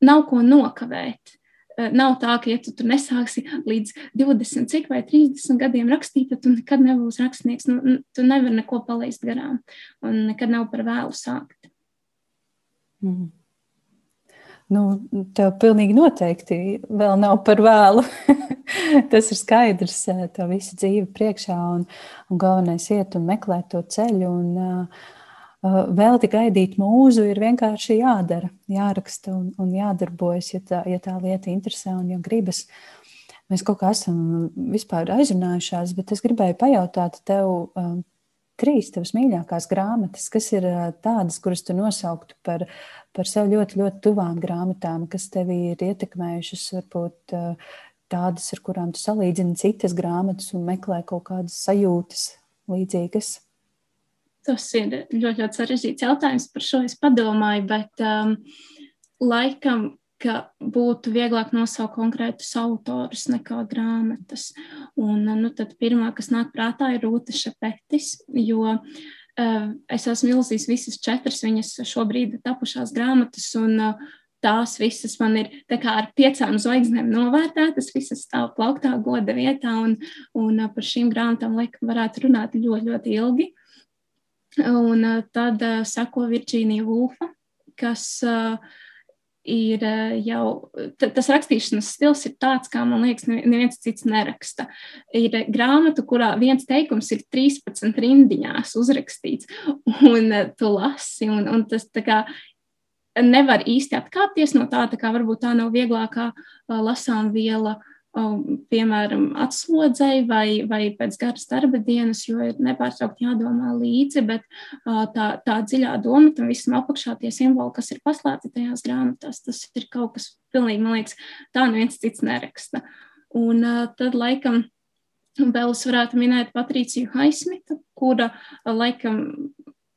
nav ko nokavēt. Uh, nav tā, ka, ja tu tur nesāksi līdz 20, cik vai 30 gadiem rakstīt, tad tu nekad nebūsi rakstnieks. Nu, tu nevari neko palaist garām, un nekad nav par vēlu sākt. Mm. Nu, tev pilnīgi noteikti vēl nav par vēlu. Tas ir skaidrs, eh, tev visa dzīve priekšā, un, un galvenais iet un meklēt to ceļu. Un, uh, vēl tik gaidīt mūzu ir vienkārši jādara, jāraksta un, un jādarbojas, ja tā, ja tā lieta interesē un ja gribas. Mēs kaut kā esam aizrunājušās, bet es gribēju pajautāt tev, um, trīs tavas mīļākās grāmatas, kas ir tādas, kuras tu nosauktu par, par sev ļoti, ļoti tuvām grāmatām, kas tevi ir ietekmējušas, varbūt tādas, ar kurām tu salīdzini citas grāmatas un meklē kaut kādas sajūtas līdzīgas? Tas ir ļoti, ļoti sarežģīts jautājums. Par šo es padomāju, bet um, laikam ka būtu vieglāk nosaukt konkrētus autorus nekā grāmatas. Un, nu, tad pirmā, kas nāk prātā, ir Rūta Šapetis, jo uh, es esmu ilzījis visas četras viņas šobrīd tapušās grāmatas, un uh, tās visas man ir ar piecām zvaigznēm novērtētas, visas stāv plauktā goda vietā, un, un uh, par šīm grāmatām laikam varētu runāt ļoti, ļoti ilgi. Un tad sako Virģīnija Vulfa, kas uh, ir jau tas rakstīšanas stils ir tāds, kā man liekas, neviens cits neraksta. Ir grāmata, kurā viens teikums ir 13 rindiņās uzrakstīts, un tu lasi, un, un tas tā kā nevar īsti atkāpties no tā, tā kā varbūt tā nav vieglākā lasām viela. Uh, piemēram, atslodzēji vai, vai pēc garas darba dienas, jo ir nepārtraukti jādomā līdzi, bet tā, tā dziļā doma tam visam apakšā tie simboli, kas ir paslēpti tajās grāmatās, tas ir kaut kas pilnīgi, man liekas, tā neviens cits neraksta. Un tad, laikam, vēl es varētu minēt Patriciju Haismitu, kura, laikam,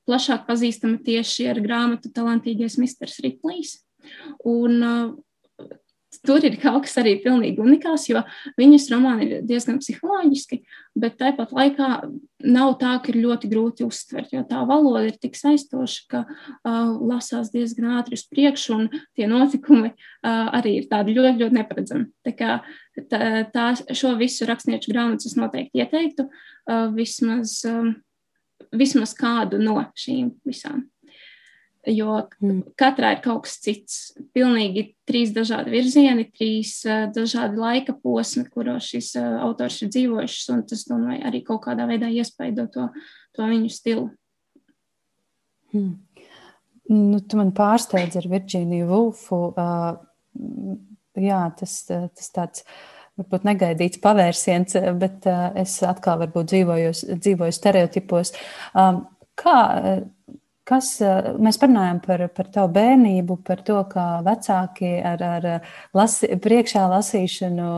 plašāk pazīstama tieši ar grāmatu Talantīgais Misters Riplīs. Un tur ir kaut kas arī pilnīgi unikāls, jo viņas romāni ir diezgan psiholoģiski, bet tāpat laikā nav tā, ka ir ļoti grūti uztvert, jo tā valoda ir tik saistoša, ka uh, lasās diezgan ātri uz priekšu, un tie notikumi uh, arī ir tādi ļoti, ļoti neparedzami. Tā kā tā, tā, šo visu rakstnieču grāmatas es noteikti ieteiktu uh, vismaz, um, vismaz kādu no šīm visām jo mm. katrā ir kaut kas cits. Pilnīgi trīs dažādi virzieni, trīs uh, dažādi laika posmi, kuros šis uh, autors ir dzīvojis, un tas, domāju, arī kaut kādā veidā iespaido to, to viņu stilu. Hmm. Nu, tu man pārsteidz ar Virģīniju Vulfu. Uh, jā, tas, tas tāds varbūt negaidīts pavērsiens, bet uh, es atkal varbūt dzīvoju, dzīvoju stereotipos. Um, kā Kas, eh, mēs parunājam par, par tavu bērnību, par to, kā vecāki ar, ar lasi, priekšā lasīšanu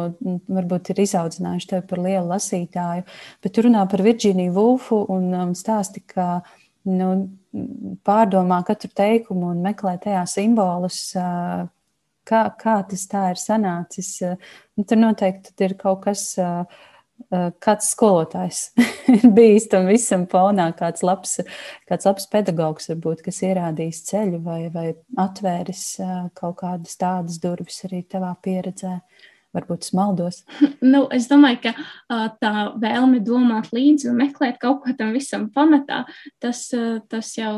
varbūt ir izaudzinājuši tevi par lielu lasītāju, bet tu runā par Virģīniju Vulfu un, un stāsti, ka nu, pārdomā katru teikumu un meklē tajā simbolus, eh, kā, kā tas tā ir sanācis. Nu, tur noteikti ir kaut kas uh, Eh, kāds skolotājs ir bijis tam visam fonā, kāds labs, kāds labs pedagogs, varbūt, kas ierādījis ceļu vai, vai atvēris eh, kaut kādas tādas durvis arī tavā pieredzē. Varbūt smaldos. Nu, es domāju, ka uh, tā vēlme domāt līdzi un meklēt kaut ko tam visam pamatā, tas, tas jau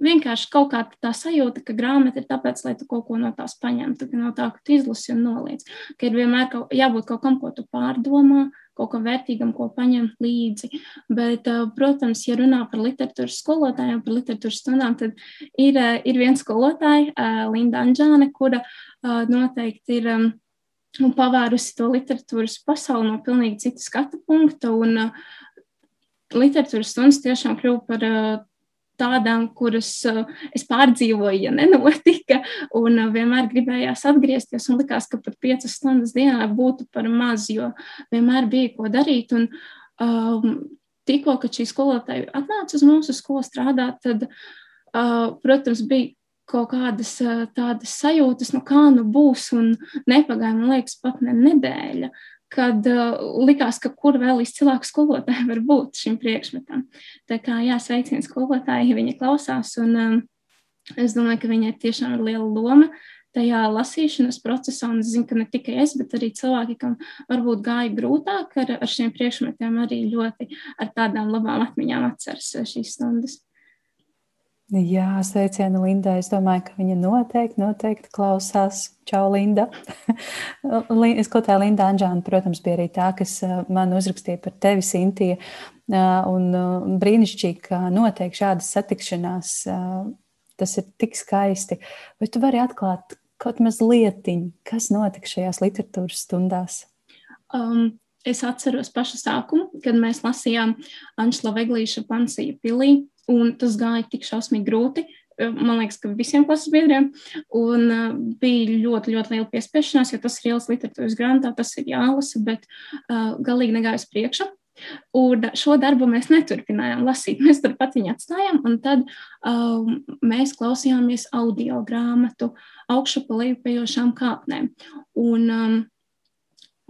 vienkārši kaut kā tā sajūta, ka grāmata ir tāpēc, lai tu kaut ko no tās paņemtu, ka no tā, ka tu izlasi un noliec. Ka ir vienmēr kaut, jābūt kaut kam, ko tu pārdomā, kaut kam vērtīgam, ko paņemt līdzi. Bet, protams, ja runā par literatūras skolotājiem, par literatūras stundām, tad ir, ir viens skolotāja, Linda Anģāne, kura noteikti ir pavērusi to literatūras pasauli no pilnīgi cita skatu punkta. Un, literatūras stundas tiešām kļuva par tādām, kuras uh, es pārdzīvoju, ja nenotika. Un uh, vienmēr gribējās atgriezties, un likās, ka pat piecas stundas dienā būtu par maz, jo vienmēr bija ko darīt. Un, um, tikko, kad šī skolotāja atnāca uz mūsu skolu strādāt, tad, uh, protams, bija kaut kādas uh, tādas sajūtas, nu kā nu būs, un nepagāja, man liekas, pat ne nedēļa, kad uh, likās, ka kur vēl izcilāka skolotāja var būt šim priekšmetam. Tā kā jā, sveiciens skolotāji, viņa klausās, un um, es domāju, ka viņai tiešām ir liela loma tajā lasīšanas procesā, un es zinu, ka ne tikai es, bet arī cilvēki, kam varbūt gāja grūtāk ar, ar šiem priekšmetiem, arī ļoti ar tādām labām atmiņām atceras šīs stundas. Jā, sveicienu Lindai. Es domāju, ka viņa noteikti, noteikti klausās. Čau, Linda. Skotā Linda Anģāna, protams, bija arī tā, kas man uzrakstīja par tevi, Sintija. Un brīnišķīgi, ka notiek šādas satikšanās. Tas ir tik skaisti. Vai tu vari atklāt kaut mazliet, kas notika šajās literatūras stundās? Um, es atceros pašu sākumu, kad mēs lasījām Anšla Veglīša Pansija pilī un tas gāja tik šausmīgi grūti. Eh, man liekas, ka visiem klases biedriem un, uh, bija ļoti, ļoti liela piespiešanās, jo tas ir ielas literatūras grāmatā, tas ir jālasa, bet uh, galīgi negāja uz priekšu. Un šo darbu mēs neturpinājām lasīt. Mēs turpat viņu atstājām, un tad um, mēs klausījāmies audio grāmatu augšu pa leju pējošām kāpnēm. Un, um,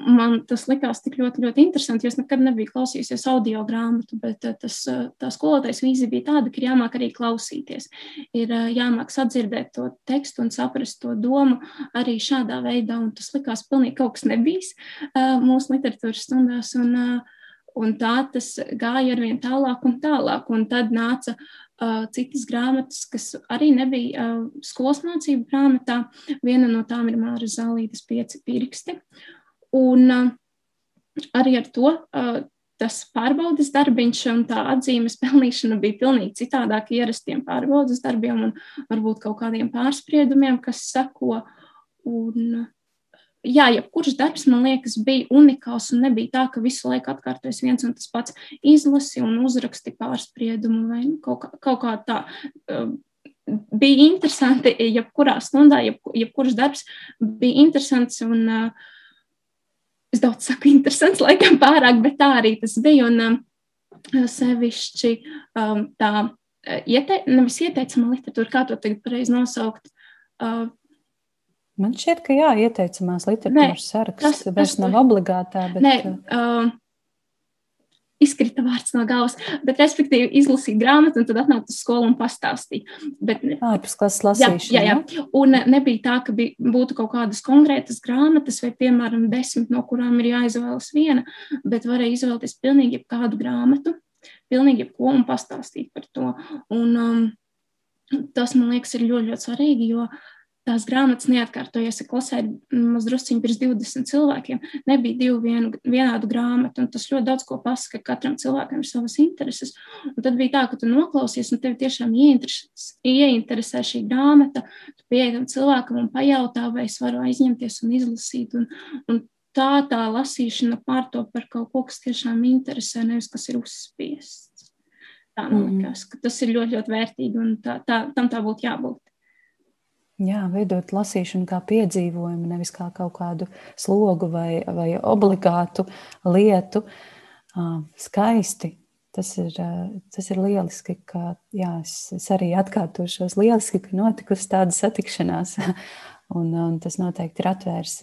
man tas likās tik ļoti, ļoti interesanti, jo es nekad nebiju klausījusies audio grāmatu, bet eh, tas, eh, tā skolotājas vīzija bija tāda, ka ir jāmāk arī klausīties. Ir eh, jāmāk sadzirdēt to tekstu un saprast to domu arī šādā veidā, un tas likās pilnīgi kaut kas nebijis mūsu literatūras stundās. Un, Un tā tas gāja ar vien tālāk un tālāk. Un tad nāca citas grāmatas, kas arī nebija skolas mācību grāmatā. Viena no tām ir Māra Zālītes pieci pirksti. Un uh, arī ar to uh, tas pārbaudas darbiņš un tā atzīmes pelnīšana bija pilnīgi citādāk ierastiem pārbaudas darbiem un varbūt kaut kādiem pārspriedumiem, kas sako. Un, jā, jebkurš darbs, man liekas, bija unikāls un nebija tā, ka visu laiku atkārtojas viens un tas pats izlasi un uzraksti pārspriedumu vai nu, kaut, kā, kaut kā tā. Bija interesanti, jebkurā stundā, jeb, jebkurš darbs bija interesants un uh, es daudz saku, interesants, laikam pārāk, bet tā arī tas bija. Un um, sevišķi um, tā uh, iete, nevis ieteicama literatūra, kā to tagad pareizi nosaukt. Uh, Man šķiet, ka jā, ieteicamās literatūras saraksts vairs nav obligātā. Bet... Nē, uh, izkrita vārds no galvas, bet, respektīvi, izlasīja grāmatu un tad atnāca uz skolu un pastāstīja. Bet, Ārpus klases lasīšana. Jā, jā, jā. Un nebija tā, ka bija, būtu kaut kādas konkrētas grāmatas vai, piemēram, desmit, no kurām ir jāizvēlas viena, bet varēja izvēlēties pilnīgi jebkādu grāmatu, pilnīgi jebko un pastāstīt par to. Un, um, tas, man liekas, ir ļoti, ļoti svarīgi, jo uh, tās grāmatas neatkārtojas. Ja klasē ir maz drusciņi pirms 20 cilvēkiem, nebija divu vienu, vienādu grāmatu, un tas ļoti daudz ko pasaka, ka katram cilvēkam ir savas intereses. Un tad bija tā, ka tu noklausies, un tev tiešām ieinteresē šī grāmata, tu pieejam cilvēkam un pajautā, vai es varu aizņemties un izlasīt. Un, un tā tā lasīšana pārto par kaut ko, kas tiešām interesē, nevis kas ir uzspiests. Tā man mm. liekas, ka tas ir ļoti, ļoti vērtīgi, un tā, tā, tam tā būtu jābūt. Jā, veidot lasīšanu kā piedzīvojumu, nevis kā kaut kādu slogu vai, vai obligātu lietu. Skaisti. Tas ir, tas ir lieliski, ka jā, es, es arī atkārtošos. Lieliski, ka notikusi tāda satikšanās. Un, un tas noteikti ir atvērs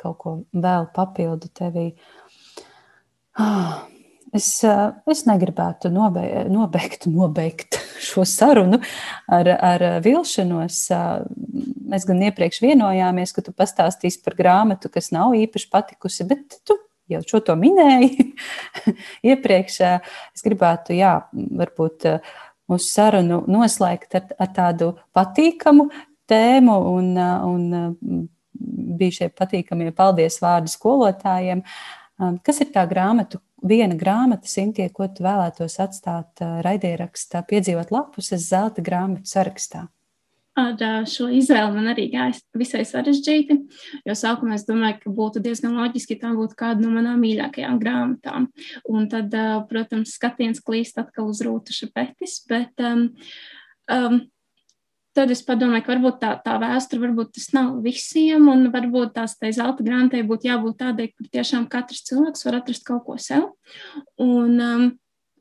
kaut ko vēl papildu tevī. Es, es negribētu nobeigt, nobeigt, nobeigt šo sarunu ar, ar vilšanos. Mēs gan iepriekš vienojāmies, ka tu pastāstīsi par grāmatu, kas nav īpaši patikusi, bet tu jau šo to minēji iepriekš. Es gribētu, jā, varbūt mūsu sarunu noslēgt ar, ar tādu patīkamu tēmu un, un bija šie patīkamie paldies vārdi skolotājiem. Kas ir tā grāmatu, viena grāmata, Sintie, ko tu vēlētos atstāt raidierakstā, piedzīvot lapus, es zelta grāmatu sarakstā? Ar šo izvēli man arī gāja visai sarežģīti, jo sākumā es domāju, ka būtu diezgan loģiski, ja tā būtu kāda no manām mīļākajām grāmatām. Un tad, protams, skatiens klīst atkal uz rūtu šapetis, bet um, um, tad es padomāju, ka varbūt tā, tā vēsture, varbūt tas nav visiem, un varbūt tās tai zelta grāmatai būtu jābūt tādai, kur tiešām katrs cilvēks var atrast kaut ko sev. Un um,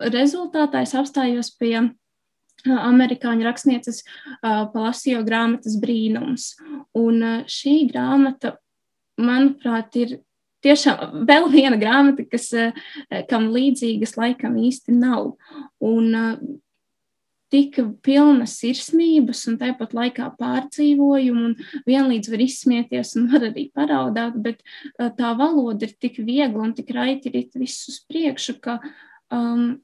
rezultātā es apstājos pie uh, amerikāņu rakstnieces uh, Palasio grāmatas brīnums. Un uh, šī grāmata, manuprāt, ir tiešām vēl viena grāmata, kas, uh, kam līdzīgas laikam īsti nav. Un, uh, tik pilna sirsnības un tāpat laikā pārdzīvojumu, un vienlīdz var izsmieties un var arī paraudāt, bet uh, tā valoda ir tik viegla un tik raiti ir viss uz priekšu, ka um,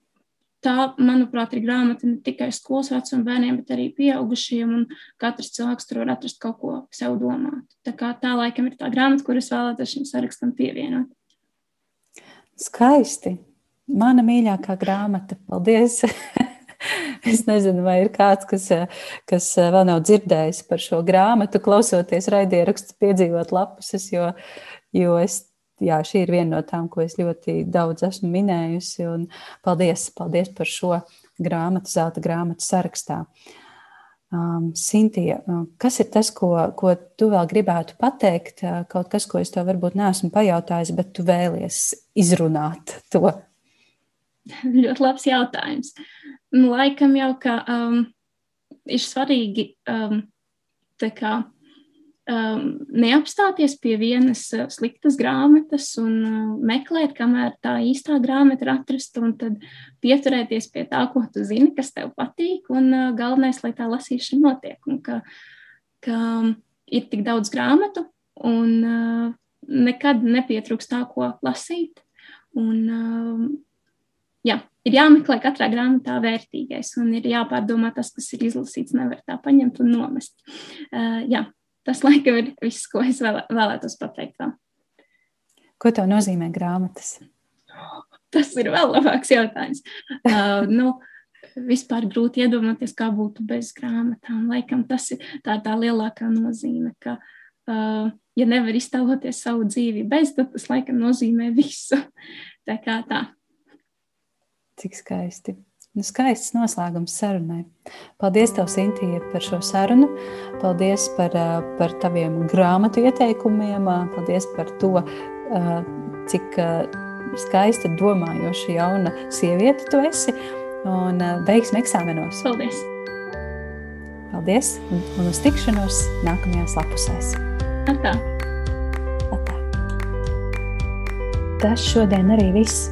tā, manuprāt, ir grāmata ne tikai skolas vecuma bērniem, bet arī pieaugušiem, un katrs cilvēks tur var atrast kaut ko sev domāt. Tā kā tā laikam ir tā grāmata, kuras vēlētos šim sarakstam pievienot. Skaisti! Mana mīļākā grāmata. Paldies! Es nezinu, vai ir kāds, kas, kas vēl nav dzirdējis par šo grāmatu, klausoties raidierakstu, piedzīvot lapuses, jo, jo es, jā, šī ir viena no tām, ko es ļoti daudz esmu minējusi. Paldies, paldies par šo grāmatu, zelta grāmatu sarakstā. Um, Sintija, kas ir tas, ko, ko tu vēl gribētu pateikt? Kaut kas, ko es tev varbūt neesmu pajautājis, bet tu vēlies izrunāt to Ļoti labs jautājums. Nu, laikam jau, ka um, ir svarīgi um, kā, um, neapstāties pie vienas uh, sliktas grāmatas un uh, meklēt, kamēr tā īstā grāmata ir atrasta, un tad pieturēties pie tā, ko tu zini, kas tev patīk, un uh, galvenais, lai tā lasīšana notiek, un ka, ka um, ir tik daudz grāmatu, un uh, nekad nepietrūks tā, ko lasīt, un jā, ir jāmeklē katrā grāmatā vērtīgais un ir jāpārdomā tas, kas ir izlasīts. Nevar tā paņemt un nomest. Uh, jā, tas laikam ir viss, ko es vēl, vēlētos pateikt. Vēl. Ko tev nozīmē grāmatas? Tas ir vēl labāks jautājums. Uh, nu, vispār grūti iedomāties, kā būtu bez grāmatām. Laikam tas ir tā, tā lielākā nozīme, ka, uh, ja nevar iztēloties savu dzīvi bez, tad tas laikam nozīmē visu. Tā kā tā. Cik skaisti. Nu, skaists noslēgums sarunai. Paldies, tev, Sintīja, par šo sarunu. Paldies par, par taviem grāmatu ieteikumiem. Paldies par to, cik skaista, domājoša jauna sieviete tu esi. Un veiksmi eksāmenos. Paldies! Paldies! Un, un uz tikšanos nākamajās lapusēs. Atā. Atā. Tas šodien arī viss.